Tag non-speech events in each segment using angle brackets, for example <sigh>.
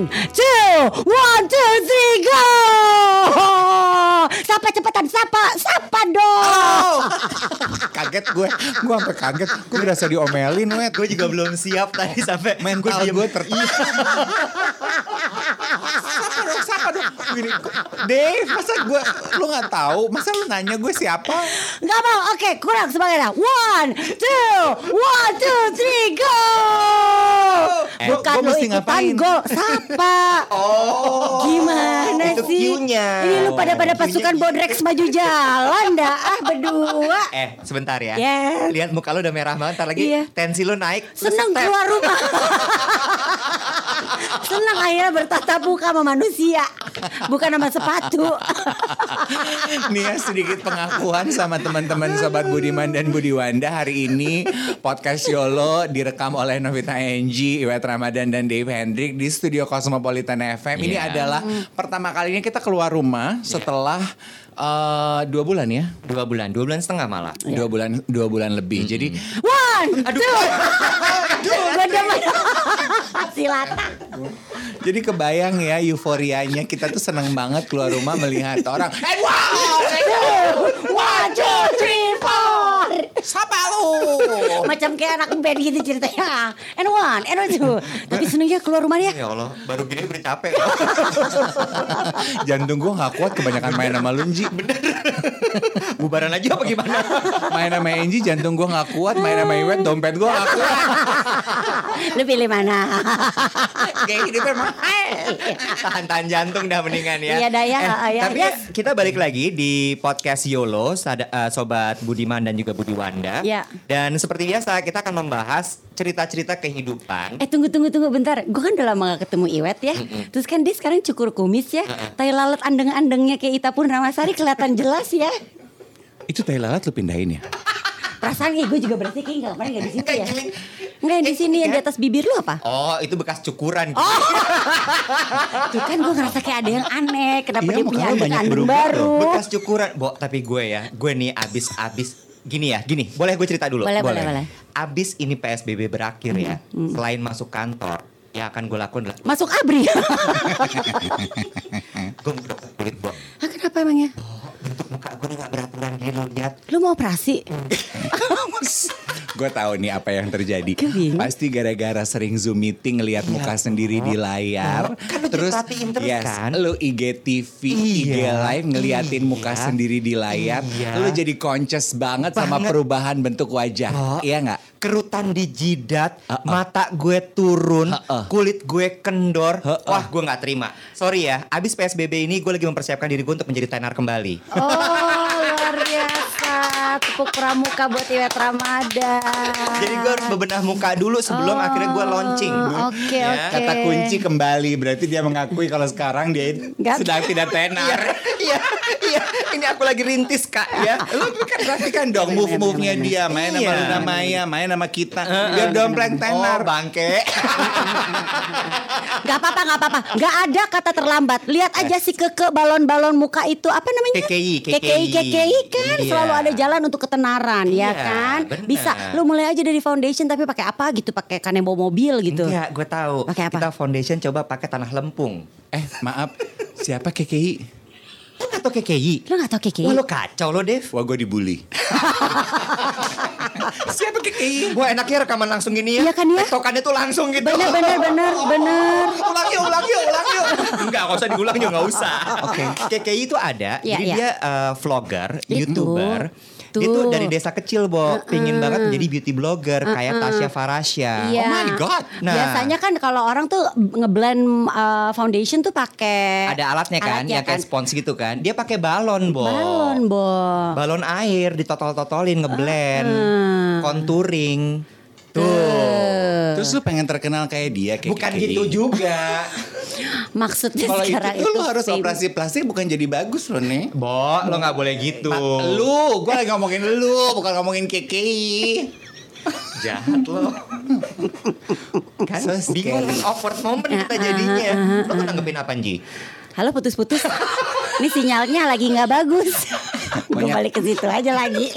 one, two, one, two, three, go! <laughs> Sapa cepetan, sapa, sapa dong. Oh. <laughs> kaget gue, gue sampai kaget, gue berasa diomelin, wet. Gue juga belum siap tadi sampai Mental diem. gue tertekan. Siapa dong, siapa dong? Gini, Dave, masa gue, lu gak tahu? Masa lu nanya gue siapa? Gak mau, oke, kurang semangatnya. One, two, one, two, three, go! Eh, Bukan lo mesti ikutan ngapain? go, sapa. <laughs> Oh. Gimana itu sih? Ini lu pada pada pasukan gitu. Bodrex maju jalan dah ah berdua. Eh, sebentar ya. Yes. Lihat muka lu udah merah banget, ntar lagi Iya. tensi lu naik. Seneng keluar rumah. <laughs> Senang akhirnya bertatap muka sama manusia, bukan sama sepatu. Nih ya sedikit pengakuan sama teman-teman Sobat Budiman dan Budiwanda Hari ini. Podcast Yolo direkam oleh Novita Enji, Iwet Ramadan dan Dave Hendrik di studio Cosmopolitan FM Ini Iya. adalah pertama kalinya kita keluar rumah setelah eh, dua bulan ya? Dua bulan, dua bulan setengah malah. Dua bulan dua bulan lebih. Jadi One, two, <laughs> bener-bener silata. jadi kebayang ya euforianya kita tuh seneng banget keluar rumah melihat orang wow One, two, three, Macam kayak anak band gitu ceritanya. And one, and two. Tapi senengnya keluar rumah dia. Ya Allah, baru gini udah capek. Jantung gue gak kuat kebanyakan main sama Lunji Bubaran aja apa gimana? main sama Enji jantung gue gak kuat main sama Iwet dompet gue gak kuat Lu pilih mana? kayak hidup emang Tahan-tahan jantung dah mendingan ya. Iya dah ya, Eh, ya, tapi yes. kita balik lagi di podcast YOLO, eh, sobat Budiman dan juga Budiwanda. Ya. Dan seperti biasa kita akan membahas cerita-cerita kehidupan. Eh tunggu tunggu tunggu bentar. Gue kan udah lama gak ketemu Iwet ya. Terus kan dia sekarang cukur kumis ya. Tai lalat andeng-andengnya kayak Ita Purnamasari kelihatan jelas ya. itu tai lalat lu pindahin ya Perasaan gue juga berarti kayak gak kemarin gak di sini ya. Enggak yang di sini yang di atas bibir lu apa? Oh, itu bekas cukuran. Oh. Tuh kan gue ngerasa kayak ada yang aneh. Kenapa Iya, dia punya berubah baru? Bekas cukuran. Bo, tapi gue ya, gue nih abis-abis gini ya, gini. Boleh gue cerita dulu? Boleh, boleh, boleh. Abis ini PSBB berakhir ya, selain masuk kantor, ya akan gue lakukan adalah Masuk abri. <laughs> <laughs> gue mau dokter kulit, Bo. ah, kenapa emangnya? Bentuk muka gue udah gak beraturan gini lo lihat. Lu mau operasi? <laughs> gue tahu nih apa yang terjadi bingung. pasti gara-gara sering zoom meeting ngelihat muka sendiri di layar Oh, kan lu terus terus yes, kan? lu IGTV IG Iya, live ngeliatin iya. muka sendiri di layar Iya. lu jadi conscious banget, sama Banget. perubahan bentuk wajah Oh. iya nggak Kerutan di jidat, Uh-uh. mata gue turun, Uh-uh. kulit gue kendor. Uh-uh. Wah, gue nggak terima. Sorry ya, abis PSBB ini gue lagi mempersiapkan diri gue untuk menjadi tenar kembali. Oh. Tepuk pramuka buat Iwet Ramadan. Jadi gue harus bebenah muka dulu sebelum Oh, akhirnya gue launching. Oke Ya. oke. kata kunci kembali berarti dia mengakui kalau sekarang dia Nggak- sedang tidak tenar Iya, iya. Ini aku lagi rintis kak ya. lu kan perhatikan dong move move nya dia main sama Iya. Luna Maya main sama kita biar dompleng tenar Oh bangke. <laughs> Gak apa-apa, gak apa-apa. Gak ada kata terlambat. Lihat aja si keke balon-balon muka itu apa namanya? KKI, KKI, KKI kan Iya. selalu ada jalan untuk ketenaran, ya Iya, kan? benar. Bisa. Lu mulai aja dari foundation tapi pakai apa gitu? Pakai kanebo mobil gitu. Enggak, gue tahu. Pakai apa? Kita foundation coba pakai tanah lempung. eh maaf siapa KKI Lu nggak tau KKI? Lu gak tau KKI? Wah lu kacau lo Dev. wah gue dibully <laughs> Siapa KKI? Wah enaknya rekaman langsung gini ya. Iya kan ya? Tektokannya tuh langsung gitu. Bener, bener, bener, <laughs> bener. ulang yuk, ulang yuk, ulang yuk. Enggak, gak usah diulang juga gak usah. Oke. KKI itu ada, Iya, jadi iya. dia eh, vlogger, Itu. youtuber. Dia Tuh. tuh dari desa kecil, Bo. Pingin banget menjadi beauty blogger kayak Tasya Farasya. Iya. Oh my God. Nah. Biasanya kan kalau orang tuh ngeblend uh, foundation tuh pakai Ada alatnya kan, alatnya yang kayak spons gitu kan. Dia pakai balon, Bo. balon, Bo. Balon air ditotol-totolin ngeblend, Hmm. contouring. Tuh. terus lu pengen terkenal kayak dia kayak Bukan gitu juga. <laughs> Maksudnya itu sekarang tuh lu harus famous. operasi plastik bukan jadi bagus loh nih Bo, lo nggak boleh gitu. Ma- lu gue lagi ngomongin lu bukan ngomongin KKI <laughs> Jahat lo. kan So bingung scary. awkward moment kita Ah, jadinya. ah, ah, Lo kan nanggepin apa Ji? Halo putus-putus. Ini sinyalnya lagi nggak bagus. <laughs> Banyak- balik ke situ aja lagi.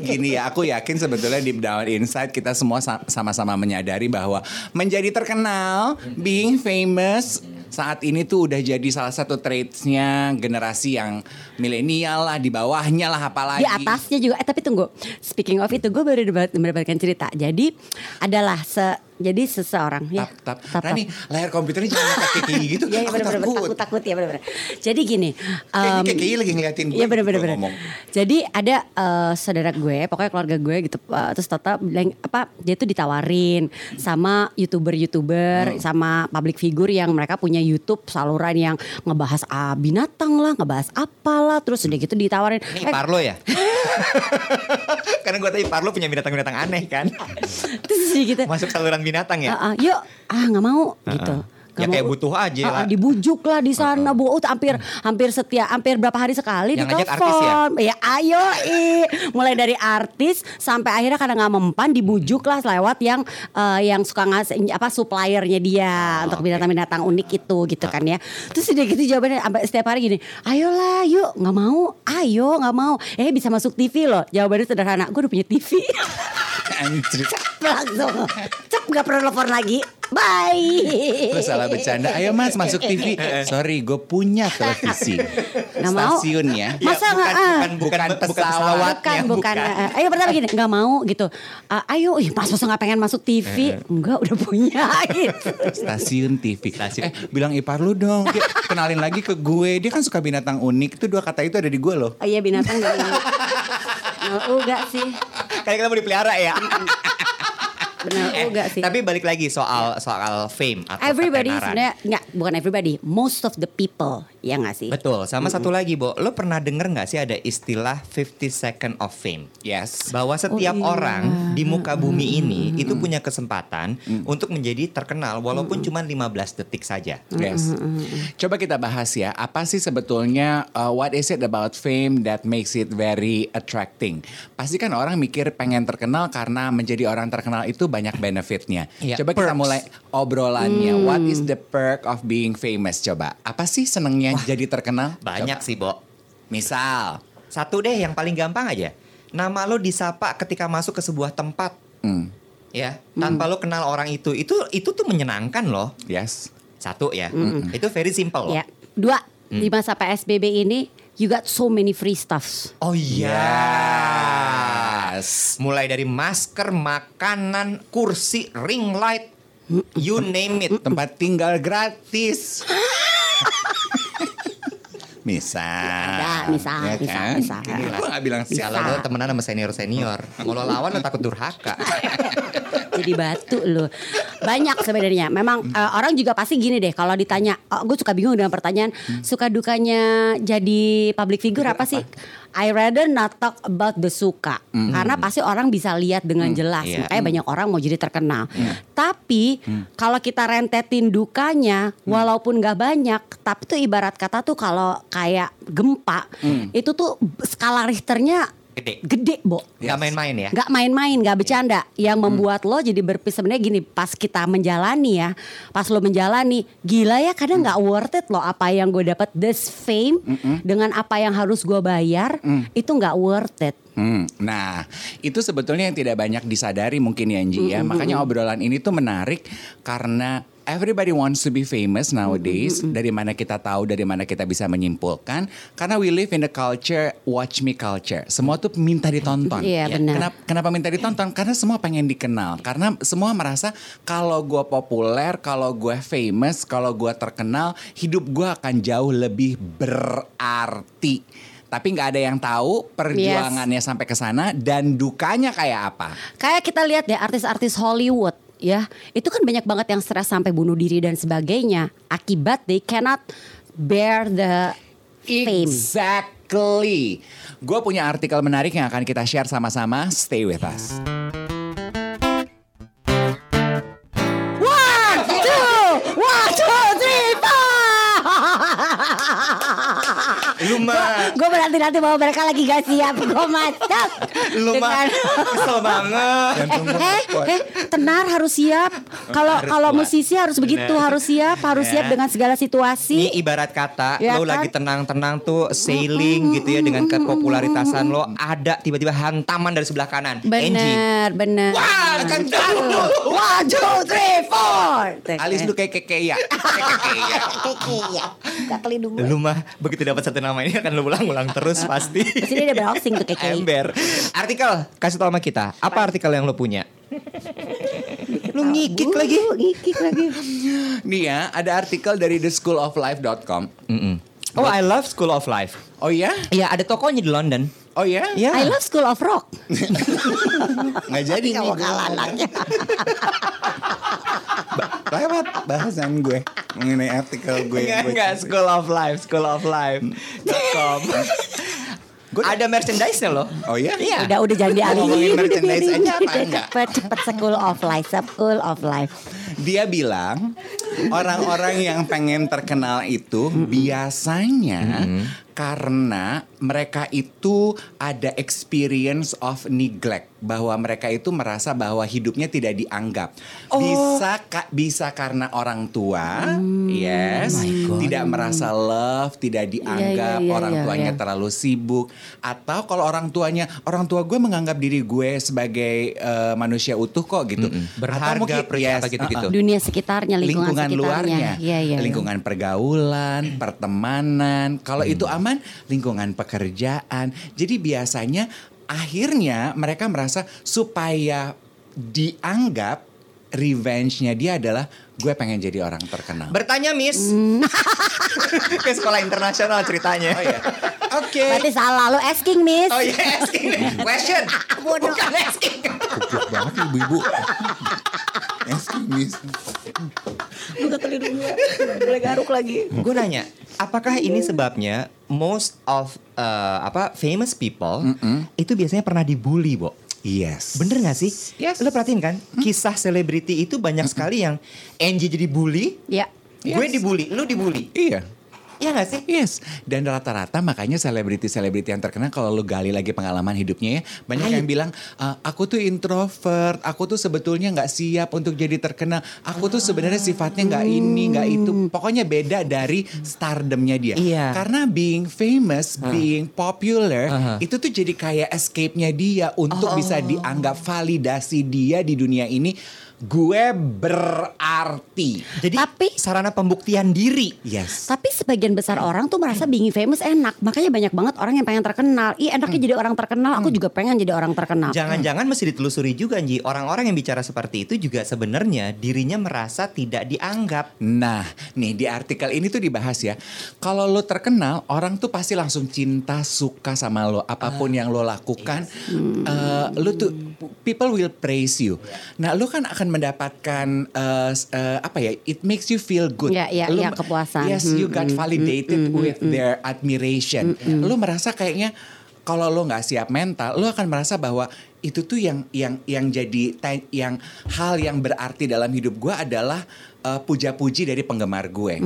Gini ya, aku yakin sebetulnya deep down inside kita semua sa- sama-sama menyadari bahwa menjadi terkenal, being famous saat ini tuh udah jadi salah satu traitsnya generasi yang milenial lah, di bawahnya lah apalagi. Di atasnya juga. Eh tapi tunggu. Speaking of itu, gue baru dapat- mendapatkan cerita. Jadi adalah se jadi seseorang ya. Tap, tap. Tap, tap. Rani, layar komputernya jangan kayak kayak gitu. <laughs> Iya, iya Aku benar-benar takut. takut takut ya benar-benar. Jadi gini, Kayaknya em, kayak lagi ngeliatin gue. Iya benar-benar benar. Jadi ada eh, saudara gue, pokoknya keluarga gue gitu, eh, terus Tata bilang apa dia tuh ditawarin sama youtuber-youtuber, Hmm. sama public figure yang mereka punya YouTube saluran yang ngebahas ah, binatang lah, ngebahas apalah, terus udah gitu ditawarin. Ini Eh, Parlo ya? <laughs> <laughs> Karena gue tadi Parlo punya binatang-binatang aneh kan. terus gitu. Masuk saluran binatang ya? Ah, ah, yuk, ah nggak mau gitu. Ya Nggak kayak mau. butuh aja Ah, lah. ah, dibujuk lah di sana bu, Oh, hampir hampir setia, hampir berapa hari sekali ngajak artis ditelepon. Ya ayo, i. mulai dari artis sampai akhirnya kadang nggak mempan dibujuk lah lewat yang eh, yang suka ngasih apa suppliernya dia untuk binatang-binatang unik itu gitu kan ya. Terus udah gitu jawabannya sampai setiap hari gini, ayolah yuk nggak mau, ayo nggak mau, eh bisa masuk TV loh. Jawabannya sederhana, gue udah punya TV. <laughs> Anjir. langsung cep nggak perlu telepon lagi bye Terus salah bercanda, ayo mas masuk TV. <laughs> Sorry, gue punya televisi. Nggak mau. Stasiun ya. Ya, Masa bukan, ah? bukan, bukan, Bukan bukan pesawat. bukan bukan ayo pertama gini nggak mau gitu Ah, ayo ih mas masa nggak pengen masuk TV enggak udah punya <laughs> gitu Stasiun TV. Stasiun eh, bilang ipar lu dong. Dia kenalin lagi ke gue. Dia kan suka binatang unik. Itu dua kata itu ada di gue loh. oh iya binatang Bener <laughs> enggak sih <laughs> Kayak kita mau dipelihara ya. <laughs> bener Eh, enggak sih Tapi balik lagi soal soal fame atau everybody sebenarnya nggak bukan everybody most of the people ya nggak sih Betul. Sama satu lagi, Bo. Lo pernah denger nggak sih ada istilah 50 second of fame? Yes. Bahwa setiap Oh, iya. orang di muka bumi ini itu punya kesempatan untuk menjadi terkenal walaupun cuma 15 detik saja. Yes. Coba kita bahas ya, apa sih sebetulnya uh, what is it about fame that makes it very attracting? Pasti kan orang mikir pengen terkenal karena menjadi orang terkenal itu banyak benefitnya. Iya, Coba kita perks. mulai obrolannya. What is the perk of being famous? Coba, apa sih senengnya jadi terkenal? Banyak Coba. sih, Bo. Misal, Satu deh yang paling gampang aja. Nama lo disapa ketika masuk ke sebuah tempat, hmm, ya. Tanpa lo kenal orang itu. Itu itu tuh menyenangkan loh. yes. Satu ya. Itu very simple loh. ya dua di masa PSBB ini you got so many free stuffs Oh iya. Yes. Mulai dari masker, makanan, kursi, ring light, you name it. Tempat tinggal gratis. <laughs> misal. Misal, Ya misal, kan? misal. Ini Gue gak bilang. Kalau lo temenan sama senior-senior, kalau lawan lo takut durhaka. <laughs> jadi batu loh. Banyak sebenarnya. Memang eh, orang juga pasti gini deh kalau ditanya, oh, gue suka bingung dengan pertanyaan, suka dukanya jadi public figure apa sih? I rather not talk about the suka. Karena pasti orang bisa lihat dengan jelas. Iya. Makanya banyak orang mau jadi terkenal. Tapi kalau kita rentetin dukanya walaupun gak banyak, tapi tuh ibarat kata tuh kalau kayak gempa, itu tuh skala Richternya Gede. gede, Bo. Gak main-main ya. Gak main-main, gak bercanda. Yang membuat lo jadi berpis sebenarnya gini, pas kita menjalani ya, pas lo menjalani, gila ya kadang nggak worth it loh apa yang gue dapat this fame dengan apa yang harus gue bayar itu nggak worth it. Hmm, nah, itu sebetulnya yang tidak banyak disadari mungkin ya Anji ya. Makanya obrolan ini tuh menarik karena everybody wants to be famous nowadays. Dari mana kita tahu, dari mana kita bisa menyimpulkan. Karena we live in the culture watch me culture. Semua tuh minta ditonton. Iya, benar. Kenapa, kenapa minta ditonton? Karena semua pengen dikenal. Karena semua merasa kalau gue populer, kalau gue famous, kalau gue terkenal, hidup gue akan jauh lebih berarti. Tapi nggak ada yang tahu perjuangannya sampai ke sana dan dukanya kayak apa. Kayak kita lihat deh artis-artis Hollywood ya, itu kan banyak banget yang stres sampai bunuh diri dan sebagainya. Akibat they cannot bear the fame. Exactly. Gue punya artikel menarik yang akan kita share sama-sama. Stay with us. Lu mah Gue berarti-nanti bahwa mereka lagi gak siap Gue masuk Lu mah kesel banget Eh, kuat. eh, tenar harus siap. Kalau kalau musisi harus begitu, harus siap, harus siap dengan segala Ini situasi. ibarat kata Ya lo kan? lagi tenang-tenang tuh sailing gitu ya dengan kepopularitasan lo ada tiba-tiba hantaman dari sebelah kanan. Angie. Bener, bener. Wah, kan dulu. One, two, three, four. Alis lu kayak keke ya. <laughs> Kayak keke ya. Kiki ya, gak. Lu mah begitu dapat satu nama ini akan lu ulang-ulang terus pasti. Pasti dia ada browsing tuh Kiki. Ember. Artikel kasih tau sama kita. Apa artikel yang lo punya? <laughs> lu ngikik lagi. Ngikik lagi. Nih ya, ada artikel dari theschooloflife.com. Mm-mm. Oh, I love School of Life. Oh ya? Iya, ada tokonya di London. Oh ya? Iya. I love School of Rock. <laughs> Nggak jadi nih. Kamu kalah anaknya. Lewat bahasan gue mengenai artikel gue. Enggak, gue enggak, School of Life, School of Life.com. <laughs> ada merchandise-nya loh. Oh ya? Iya. Udah udah jangan dialihin. Ngomongin merchandise aja apa enggak? Cepet cepet School of Life, School of Life. Dia bilang orang-orang yang pengen terkenal itu biasanya karena mereka itu ada experience of neglect bahwa mereka itu merasa bahwa hidupnya tidak dianggap. Bisa ka- bisa karena orang tua, yes, tidak merasa love, tidak dianggap, iya, iya, orang iya, tuanya iya. terlalu sibuk atau kalau orang tuanya orang tua gue menganggap diri gue sebagai eh, manusia utuh kok gitu. Berharga, percaya, yes, gitu-gitu. uh-uh Dunia sekitarnya, lingkungan, lingkungan sekitarnya. luarnya, Iya, iya, iya. lingkungan pergaulan, pertemanan. Kalau itu aman, lingkungan pekerjaan. Jadi biasanya akhirnya mereka merasa supaya dianggap revenge-nya dia adalah gue pengen jadi orang terkenal. Bertanya, Miss. <laughs> Ke sekolah internasional ceritanya. oh ya, oke. Berarti salah lo asking miss. Oh iya, asking. <laughs> Question. Bukan asking. Goblok banget ibu-ibu. <laughs> Excuse Boleh garuk lagi. Gue nanya, apakah ini sebabnya most of uh, apa famous people itu biasanya pernah dibully, Bo? Yes. Bener gak sih? Yes. Lo perhatiin kan, kisah selebriti itu banyak sekali yang Angie jadi bully, Ya. gue Yes. dibully, lu dibully. Iya. Iya gak sih? Yes, dan rata-rata makanya selebriti-selebriti yang terkenal kalau lu gali lagi pengalaman hidupnya ya, banyak yang bilang "Eh, aku tuh introvert, aku tuh sebetulnya nggak siap untuk jadi terkenal, aku tuh sebenarnya sifatnya nggak ini nggak itu, pokoknya beda dari stardomnya dia. Iya. Karena being famous, being popular, Aha. itu tuh jadi kayak escape-nya dia untuk bisa dianggap validasi dia di dunia ini. Gue berarti. Jadi Tapi- sarana pembuktian diri. Yes. Tapi sebagian besar orang tuh merasa being famous enak. Makanya banyak banget orang yang pengen terkenal. Ih enaknya jadi orang terkenal. Aku juga pengen jadi orang terkenal. Jangan-jangan mesti ditelusuri juga, Ji. Orang-orang yang bicara seperti itu juga sebenarnya dirinya merasa tidak dianggap. Nah, nih di artikel ini tuh dibahas ya. Kalau lo terkenal, orang tuh pasti langsung cinta, suka sama lo. Apa pun yang lo lakukan, eh, lo tuh people will praise you. Nah, lo kan akan mendapatkan eh, s- eh, apa ya? It makes you feel good. Ya, ya, Lo- ya, kepuasan. Yes, you got validated with their admiration. Lo merasa kayaknya kalau lo nggak siap mental, lo akan merasa bahwa itu tuh yang yang yang jadi yang hal yang berarti dalam hidup gue adalah uh, puja-puji dari penggemar gue.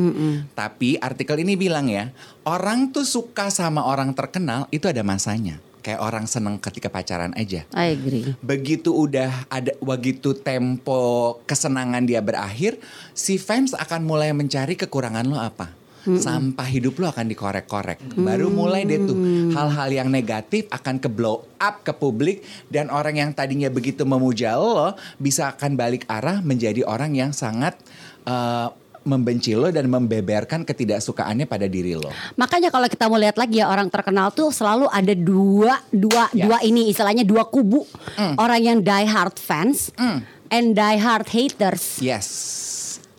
Tapi artikel ini bilang ya, orang tuh suka sama orang terkenal itu ada masanya. Kayak orang seneng ketika pacaran aja. I agree. Begitu udah ada begitu tempo kesenangan dia berakhir, si fans akan mulai mencari kekurangan lo apa. Sampah hidup lo akan dikorek-korek. Baru mulai deh tuh hal-hal yang negatif akan ke blow up ke publik dan orang yang tadinya begitu memuja lo bisa akan balik arah menjadi orang yang sangat eh, membenci lo dan membeberkan ketidaksukaannya pada diri lo. Makanya kalau kita mau lihat lagi ya orang terkenal tuh selalu ada dua dua Ya. dua ini istilahnya dua kubu orang yang die hard fans and die hard haters Yes.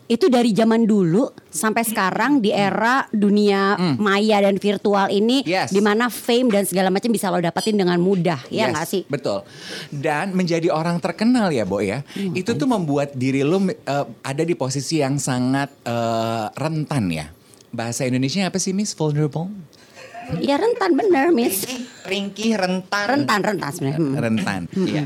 Itu dari zaman dulu sampai sekarang di era dunia maya dan virtual ini Hmm. Yes. di mana fame dan segala macam bisa lo dapetin dengan mudah ya Yes, nggak sih Betul. Dan menjadi orang terkenal ya, Bo ya. Hmm, itu tuh membuat diri lu eh, ada di posisi yang sangat eh, rentan ya. Bahasa Indonesia apa sih, Miss? Vulnerable? ya rentan bener miss Ringkih, rentan. rentan rentan sebenarnya Hmm. Rentan. Iya.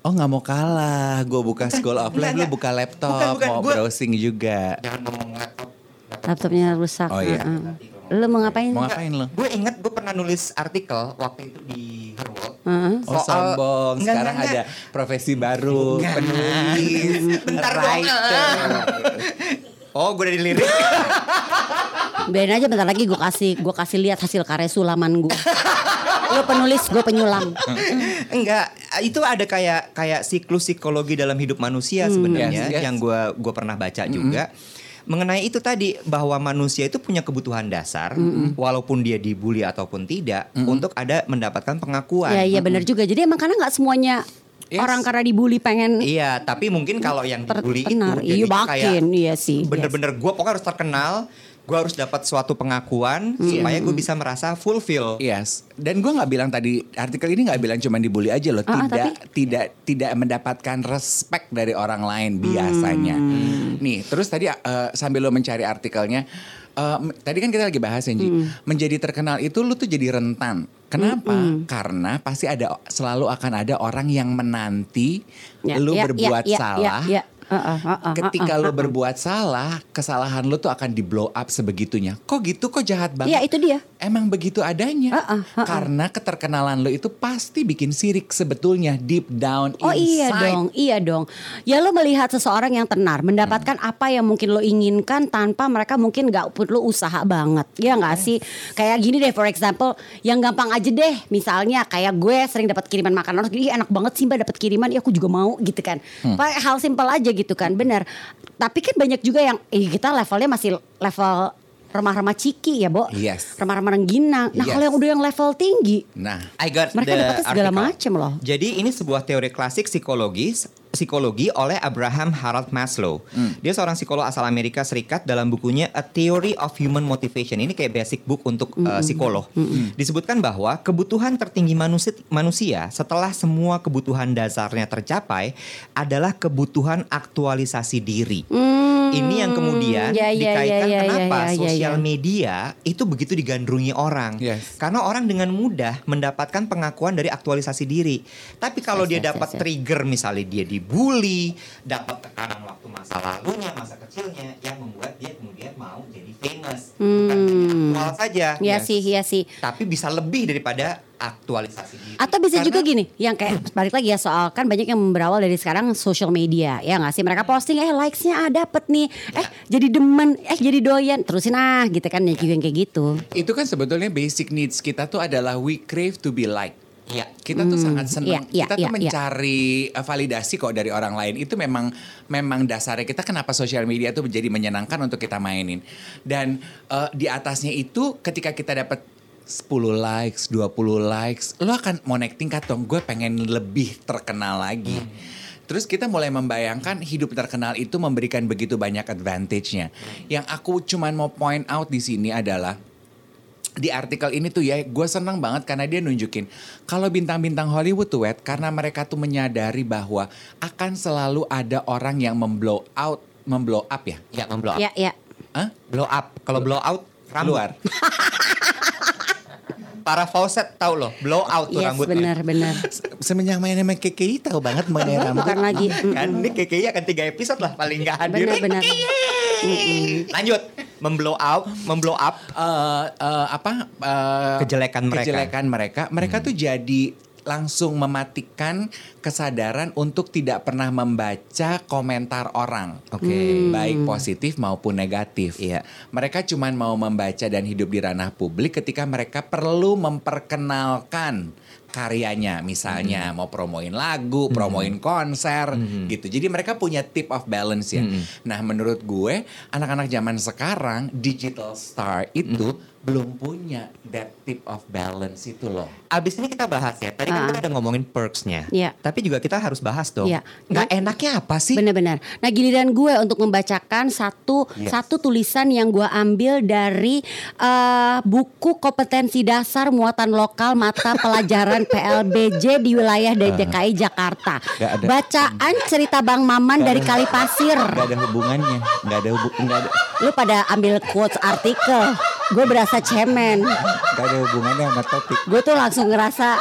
Oh nggak mau kalah, gue buka School of Life, lu buka laptop, Bukan, bukan, mau gua- browsing juga. Jangan ngomong laptop. laptopnya rusak Oh, iya. Heeh. Lu mau ngapain? Mau ngapain lo? Gue inget gue pernah nulis artikel waktu itu di Her World. Heeh. Oh sombong, Enggak, sekarang enggak, ada profesi baru, Enggak. penulis, <laughs> Bentar writer. Oh, gue udah dilirik. Biarin aja bentar lagi gue kasih gue kasih lihat hasil karya sulaman gue. <laughs> Lu penulis, gue penyulam. <laughs> Enggak, itu ada kayak kayak siklus psikologi dalam hidup manusia sebenarnya Yes, yes. yang gua gua pernah baca juga. Mengenai itu tadi bahwa manusia itu punya kebutuhan dasar walaupun dia dibully ataupun tidak untuk ada mendapatkan pengakuan. Iya iya benar juga. Jadi emang karena nggak semuanya Yes. orang karena dibully pengen Iya, tapi mungkin kalau yang dibully itu. Iya makin, iya sih. bener-bener gue pokoknya harus terkenal, gue harus dapat suatu pengakuan supaya gue bisa merasa fulfill. Yes, dan gue nggak bilang tadi artikel ini nggak bilang cuma dibully aja loh, Ah, ah, tidak tidak tidak mendapatkan respect dari orang lain biasanya. Hmm. Nih, terus tadi eh, sambil lo mencari artikelnya, m- tadi kan kita lagi bahas ya. Hmm. menjadi terkenal itu lu tuh jadi rentan. Kenapa? Karena pasti ada selalu akan ada orang yang menanti Ya, lu ya, berbuat ya, ya, salah. Ketika lu berbuat salah, kesalahan lu tuh akan di blow up sebegitunya. Kok gitu? Kok jahat banget? Iya itu dia. Emang begitu adanya. Uh-uh, uh-uh. Karena keterkenalan lo itu pasti bikin sirik sebetulnya deep down Oh iya inside. dong, iya dong. Ya lo melihat seseorang yang tenar, mendapatkan Hmm. apa yang mungkin lo inginkan tanpa mereka mungkin nggak perlu usaha banget, ya nggak sih? Kayak gini deh, for example, yang gampang aja deh, misalnya kayak gue sering dapat kiriman makanan, Ih, enak banget sih mbak dapat kiriman, ya aku juga mau gitu kan. Hmm. Hal simpel aja gitu kan, bener. Tapi kan banyak juga yang, eh kita levelnya masih level remah-remah ciki ya, Bo. Yes. Remah-remah rengginang. Nah Yes. kalau yang udah yang level tinggi, Nah, I got Mereka dapetnya segala macem loh. Jadi ini sebuah teori klasik psikologis psikologi oleh Abraham Harold Maslow. Hmm. Dia seorang psikolog asal Amerika Serikat dalam bukunya A Theory of Human Motivation. Ini kayak basic book untuk uh, psikolog. Disebutkan bahwa kebutuhan tertinggi manusia, manusia setelah semua kebutuhan dasarnya tercapai adalah kebutuhan aktualisasi diri. Ini yang kemudian ya, ya, dikaitkan ya, ya, kenapa ya, ya, ya. sosial media itu begitu digandrungi orang. Yes. Karena orang dengan mudah mendapatkan pengakuan dari aktualisasi diri. Tapi kalau Yes, dia yes, dapat yes, yes. trigger misalnya dia dibully, dapat tekanan waktu masa lalunya, masa kecilnya yang membuat dia kemudian mau jadi famous. Bukan hanya aktual saja. ya sih, ya sih. Tapi bisa lebih daripada aktualisasi diri. Atau bisa Karena- juga gini, yang kayak <clears throat> balik lagi ya soal kan banyak yang berawal dari sekarang social media ya nggak sih mereka posting eh likesnya ah dapet nih, eh jadi demen, eh jadi doyan, terusin ah gitu kan ya yang kayak gitu. itu kan sebetulnya basic needs kita tuh adalah we crave to be liked. Iya. Kita tuh sangat senang. iya, iya, kita tuh iya, iya. mencari uh, validasi kok dari orang lain. Itu memang memang dasarnya kita kenapa sosial media tuh menjadi menyenangkan untuk kita mainin. Dan uh, di atasnya itu ketika kita dapat 10 likes, 20 likes, lo akan mau naik tingkat dong. Gue pengen lebih terkenal lagi. Terus kita mulai membayangkan hidup terkenal itu memberikan begitu banyak advantage-nya. Yang aku cuman mau point out di sini adalah di artikel ini tuh ya gue senang banget karena dia nunjukin kalau bintang-bintang Hollywood tuh wet karena mereka tuh menyadari bahwa akan selalu ada orang yang memblow out memblow up ya Ya, memblow up. Ya ya. Hah? Blow up. Kalau blow out rambut. keluar <laughs> Para faucet tahu loh, blow out tuh Yes rambutnya. benar benar. semenjak main sama KKI tahu banget <laughs> mengenai rambut Bukan lagi. Kan ini KKI akan tiga episode lah paling nggak hadir. Benar benar. Lanjut, memblow out, memblow up. eh, eh, apa eh, Kejelekan mereka. kejelekan mereka mereka tuh jadi langsung mematikan kesadaran untuk tidak pernah membaca komentar orang. Oke. Baik positif maupun negatif. Iya. Mereka cuman mau membaca dan hidup di ranah publik ketika mereka perlu memperkenalkan karyanya misalnya mau promoin lagu, promoin konser gitu. Jadi mereka punya tip of balance ya. Nah, menurut gue anak-anak zaman sekarang digital star itu belum punya that tip of balance itu loh. Abis ini kita bahas ya. Tadi kan Ah. kita udah ngomongin perksnya. Iya. Tapi juga kita harus bahas dong. Iya. Nggak enaknya apa sih? Benar-benar. Nah giliran gue untuk membacakan satu Yes. satu tulisan yang gue ambil dari eh, buku kompetensi dasar muatan lokal mata pelajaran <laughs> PLBJ di wilayah dari DKI Jakarta. Nggak ada. Bacaan cerita Bang Maman dari Kalipasir. Gak ada hubungannya, gak ada hubung, gak ada, Lu pada ambil quotes artikel. Gue berasa cemen. gak ada hubungannya sama topik. Gue tuh langsung ngerasa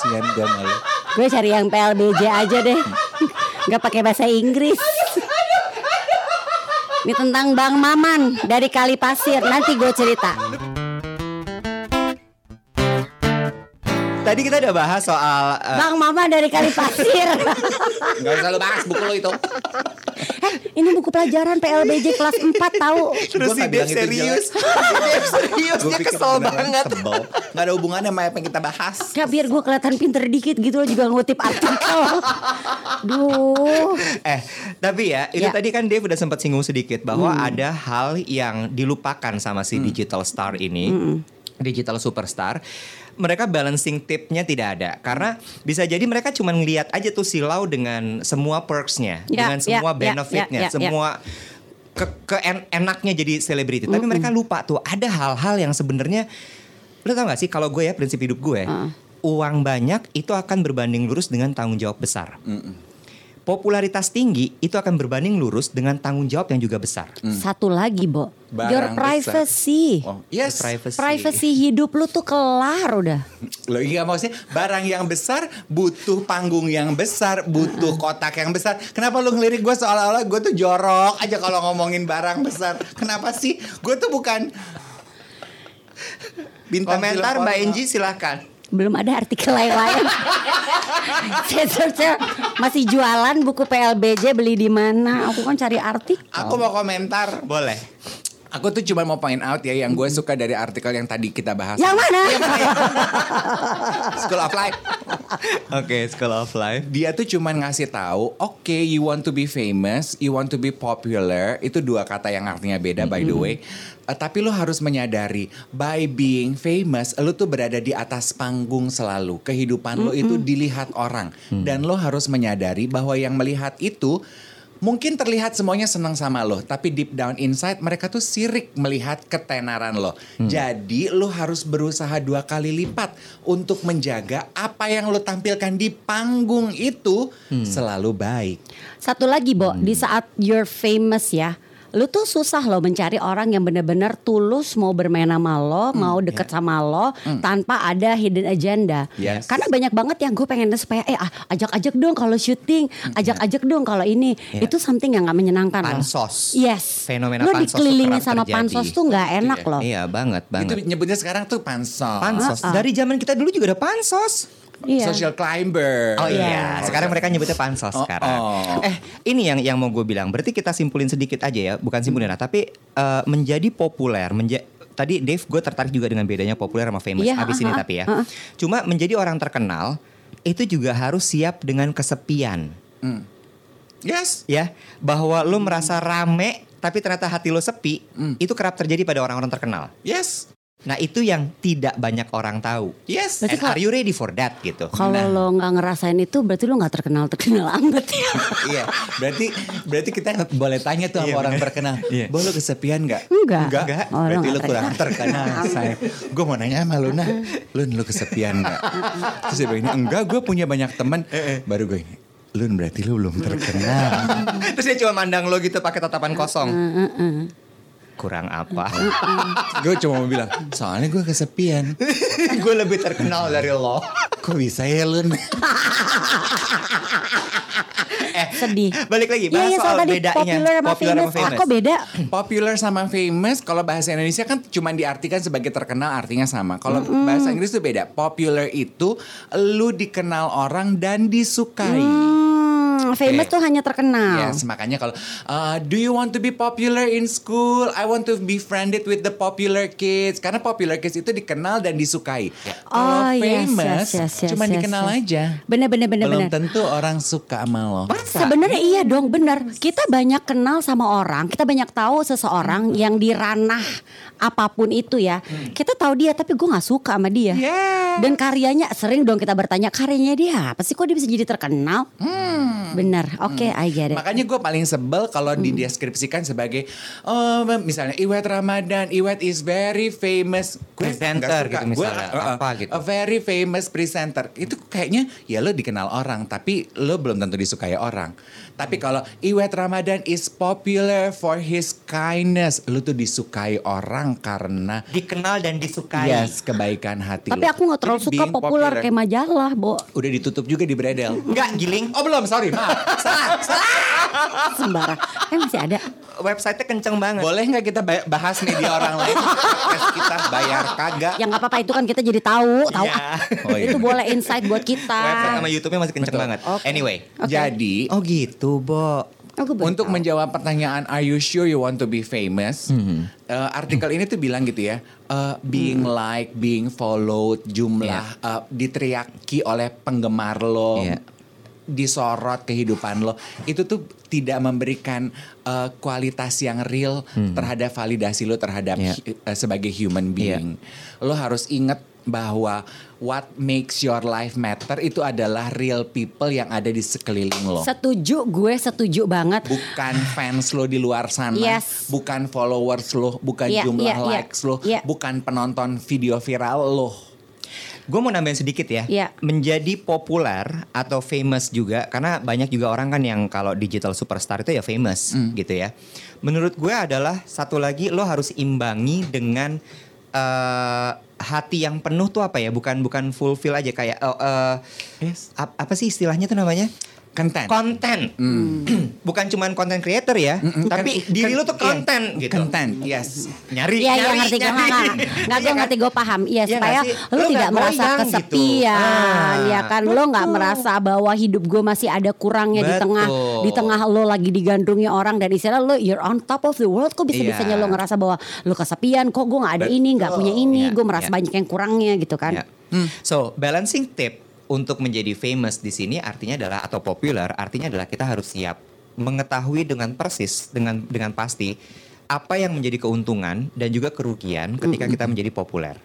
Sian gue malu. gue cari yang PLBJ aja deh. Gak pakai bahasa Inggris. Ini tentang Bang Maman dari Kali Pasir. Nanti gue cerita. Tadi kita udah bahas soal eh, Bang Maman dari Kali Pasir. Gak usah lu bahas buku lo itu. Ini buku pelajaran PLBJ kelas 4 tahu. terus si nggak Dev serius. <laughs> Dev serius dia kesel banget. sebel. Gak ada hubungannya sama apa yang kita bahas. Ya biar gue kelihatan pinter dikit gitu lo juga ngutip artikel. Duh. Eh, tapi ya, itu Ya. tadi kan Dave udah sempat singgung sedikit bahwa ada hal yang dilupakan sama si digital star ini, digital superstar. Mereka balancing tipnya tidak ada. Karena bisa jadi mereka cuma ngelihat aja tuh silau dengan semua perksnya, Ya, dengan ya, semua ya, benefitnya, ya, ya, semua ke, keen- enaknya jadi selebriti. Tapi mereka lupa tuh ada hal-hal yang sebenarnya lo tau gak sih kalau gue ya prinsip hidup gue, uang banyak itu akan berbanding lurus dengan tanggung jawab besar popularitas tinggi itu akan berbanding lurus dengan tanggung jawab yang juga besar. Satu lagi, Bo. Barang Your besar. privacy. Oh, yes. Privacy. Privacy hidup lu tuh kelar udah. Lo iya maksudnya barang yang besar butuh panggung yang besar, butuh kotak yang besar. Kenapa lu ngelirik gue seolah-olah gue tuh jorok aja kalau ngomongin barang besar? Kenapa sih? Gue tuh bukan bintang Komentar Mbak. Enji silahkan. Belum ada artikel lain-lain. <laughs> Saya search masih jualan buku PLBJ beli di mana? Aku kan cari artikel. Aku mau komentar. Boleh. Aku tuh cuma mau point out ya yang gue suka dari artikel yang tadi kita bahas. Yang mana? School of Life. Oke, School of Life. Dia tuh cuman ngasih tahu, oke, you want to be famous, you want to be popular, itu dua kata yang artinya beda by the way. Eh, tapi lo harus menyadari, by being famous, lo tuh berada di atas panggung selalu. Kehidupan lo itu dilihat orang, dan lo harus menyadari bahwa yang melihat itu Mungkin terlihat semuanya senang sama lo, tapi deep down inside mereka tuh sirik melihat ketenaran lo. Jadi lo harus berusaha dua kali lipat untuk menjaga apa yang lo tampilkan di panggung itu selalu baik. Satu lagi, Bo, di saat you're famous ya, lu tuh susah loh mencari orang yang benar-benar tulus mau bermain sama lo, mau deket sama lo tanpa ada hidden agenda. Yes. Karena banyak banget yang gue pengen supaya eh ah, ajak-ajak dong kalau syuting, ajak-ajak dong kalau ini. Iya. Itu something yang gak menyenangkan loh. Pansos. Yes. Fenomena Lo pansos kerap sama terjadi. pansos tuh nggak enak loh. Iya banget, Itu banget. nyebutnya sekarang tuh pansos. Pansos. Dari zaman kita dulu juga ada pansos. Iya. Social climber. Oh iya, Iya. sekarang mereka nyebutnya pansos Oh, sekarang. oh. Eh, ini yang yang mau gue bilang. Berarti kita simpulin sedikit aja ya, bukan simpulin lah, tapi eh, menjadi populer, menja Tadi Dave gue tertarik juga dengan bedanya populer sama famous Iya, abis ini ah, ah, tapi ya. ah, ah. Cuma menjadi orang terkenal itu juga harus siap dengan kesepian. Hmm. Yes. Ya, bahwa lo merasa rame tapi ternyata hati lo sepi, Hmm. itu kerap terjadi pada orang-orang terkenal. Yes. Nah, itu yang tidak banyak orang tahu. Yes. Berarti And are you ready for that gitu? Kalau Nah. lo nggak ngerasain itu berarti lo nggak terkenal terkenal amat ya. <laughs> iya, berarti berarti kita boleh tanya tuh sama Iya, orang bener. terkenal. Iya. Bo lu kesepian nggak? Enggak. Enggak. Oh, lu berarti lu kurang terkenal. say. Gue mau nanya sama Luna, Lun lu kesepian nggak? Terus dia bilang, enggak, gue punya banyak teman. Baru gue ini, Lun berarti lu belum terkenal. <laughs> Terus dia cuma mandang lo gitu pakai tatapan kosong. Kurang apa? gue cuma mau bilang, soalnya gue kesepian. <laughs> gue lebih terkenal dari lo. Kok bisa ya Lun? Sedih. Balik lagi Iya, bahas iya, soal soal tadi bedanya popular sama famous. Ah, kok beda? Popular sama famous kalau bahasa Indonesia kan cuma diartikan sebagai terkenal artinya sama. Kalau bahasa Inggris itu beda. Popular itu lu dikenal orang dan disukai. Hmm, famous Oke. tuh hanya terkenal. Yes, makanya kalau uh, do you want to be popular in school? I want to be friended with the popular kids. Karena popular kids itu dikenal dan disukai. Kalau Oh, yes, famous yes, yes, yes, cuma yes, dikenal yes. aja. Bener bener bener Belum bener. tentu orang suka sama lo. Sebenarnya iya dong benar. Kita banyak kenal sama orang, kita banyak tahu seseorang yang di ranah apa pun itu ya. Kita tahu dia tapi gue nggak suka sama dia. Yeah. Dan karyanya sering dong kita bertanya karyanya dia apa sih kok dia bisa jadi terkenal? Bener. Oke, I get it. Makanya gue paling sebel kalau dideskripsikan sebagai oh misalnya Iwet Ramadan, Iwet is very famous Gue Presenter gitu misalnya, uh, uh, apa gitu. A very famous presenter. Itu kayaknya ya lo dikenal orang tapi lo belum tentu disukai orang. Tapi kalau Iwet Ramadan is popular for his kindness, lo tuh disukai orang karena Dikenal dan disukai. yes kebaikan hati Tapi lo. aku nggak terlalu Jadi suka populer kayak majalah, Bo. Udah ditutup juga di Bredel. Enggak giling. Oh belum, sorry, maaf. salah, salah. Sembarang. Eh masih ada. Websitenya kenceng banget. Boleh nggak kita ba- bahas media orang lain? <laughs> Kita bayar kagak. Ya nggak apa-apa itu kan kita jadi tahu, tahu. Iya. ah. Oh, iya. Itu boleh insight buat kita. Website sama YouTube-nya masih kenceng Betul. banget. Oke. Anyway. Oke. Jadi Oh gitu, Bo. Baru Untuk tahu. menjawab pertanyaan Are you sure you want to be famous? Hmm. eh, artikel ini tuh bilang gitu ya, eh, being Hmm. like, being followed, jumlah eh, diteriaki oleh penggemar lo, Iya. disorot kehidupan lo, itu tuh tidak memberikan eh, kualitas yang real terhadap validasi lo terhadap hu- eh, sebagai human being. Lo harus ingat bahwa what makes your life matter itu adalah real people yang ada di sekeliling lo Setuju, gue setuju banget. bukan fans lo di luar sana, Yes. bukan followers lo, bukan Iya, jumlah iya, iya. likes lo, Iya. bukan penonton video viral lo. Gue mau nambahin sedikit ya. Iya. Menjadi populer atau famous juga karena banyak juga orang kan yang kalau digital superstar itu ya famous Hmm. gitu ya. Menurut gue adalah satu lagi lo harus imbangi dengan eh, hati yang penuh tuh apa ya? Bukan bukan fulfill aja kayak eh, eh, Yes. ap- apa sih istilahnya tuh namanya? Konten. Konten. <clears throat> bukan cuman konten creator ya, tapi Kan- diri kan- lo tuh iya. konten gitu. Konten, yes. Nyari, Iya, iya nyari, ngerti gue nggak nggak <laughs> gue Iya kan? ngerti gue paham. Iya Iya supaya lu Lu tidak merasa goyang gitu. kesepian, Ah, ya kan? Lo nggak merasa bahwa hidup gue masih ada kurangnya di Betul. tengah di tengah lo lagi digandrungi orang dan istilah lo you're on top of the world. Kok bisa bisanya Iya. lo ngerasa bahwa lo kesepian? Kok gue nggak ada ini, nggak punya ini? Iya, Gue merasa iya. banyak yang kurangnya gitu kan? Ya. So, balancing tip untuk menjadi famous di sini artinya adalah atau popular artinya adalah kita harus siap mengetahui dengan persis dengan dengan pasti apa yang menjadi keuntungan dan juga kerugian ketika kita menjadi populer.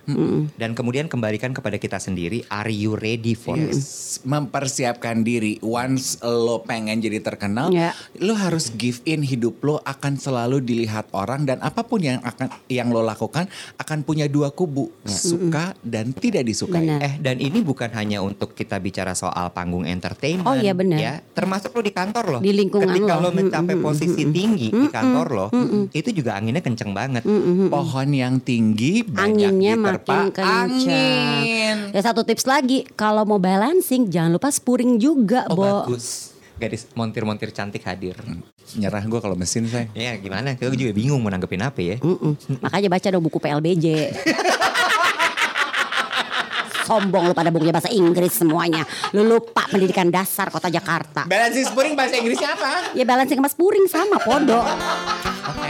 Dan kemudian kembalikan kepada kita sendiri, are you ready for? Yes. Mempersiapkan diri. Once lo pengen jadi terkenal, Ya. lo harus give in hidup lo akan selalu dilihat orang dan apa pun yang akan yang lo lakukan akan punya dua kubu, suka dan tidak disukai. Benar. Eh dan ini bukan hanya untuk kita bicara soal panggung entertainment Oh, iya, benar. ya, termasuk lo di kantor lo. Di lingkungan Ketika lo. lo mencapai posisi tinggi di kantor lo, itu juga anginnya kenceng banget. Pohon yang tinggi banyak Anginnya diterpa makin kencang. angin. Ya satu tips lagi, kalau mau balancing jangan lupa spuring juga, Oh Bo. bagus. Gadis montir-montir cantik hadir. Nyerah gue kalau mesin saya. Ya gimana? Gue juga bingung mau nanggepin apa ya. Mm-mm. Makanya baca dong buku PLBJ. Sombong lu pada bukunya bahasa Inggris semuanya. Lu lupa pendidikan dasar kota Jakarta. Balancing spuring bahasa Inggrisnya apa? Ya balancing sama spuring sama podo. Oke.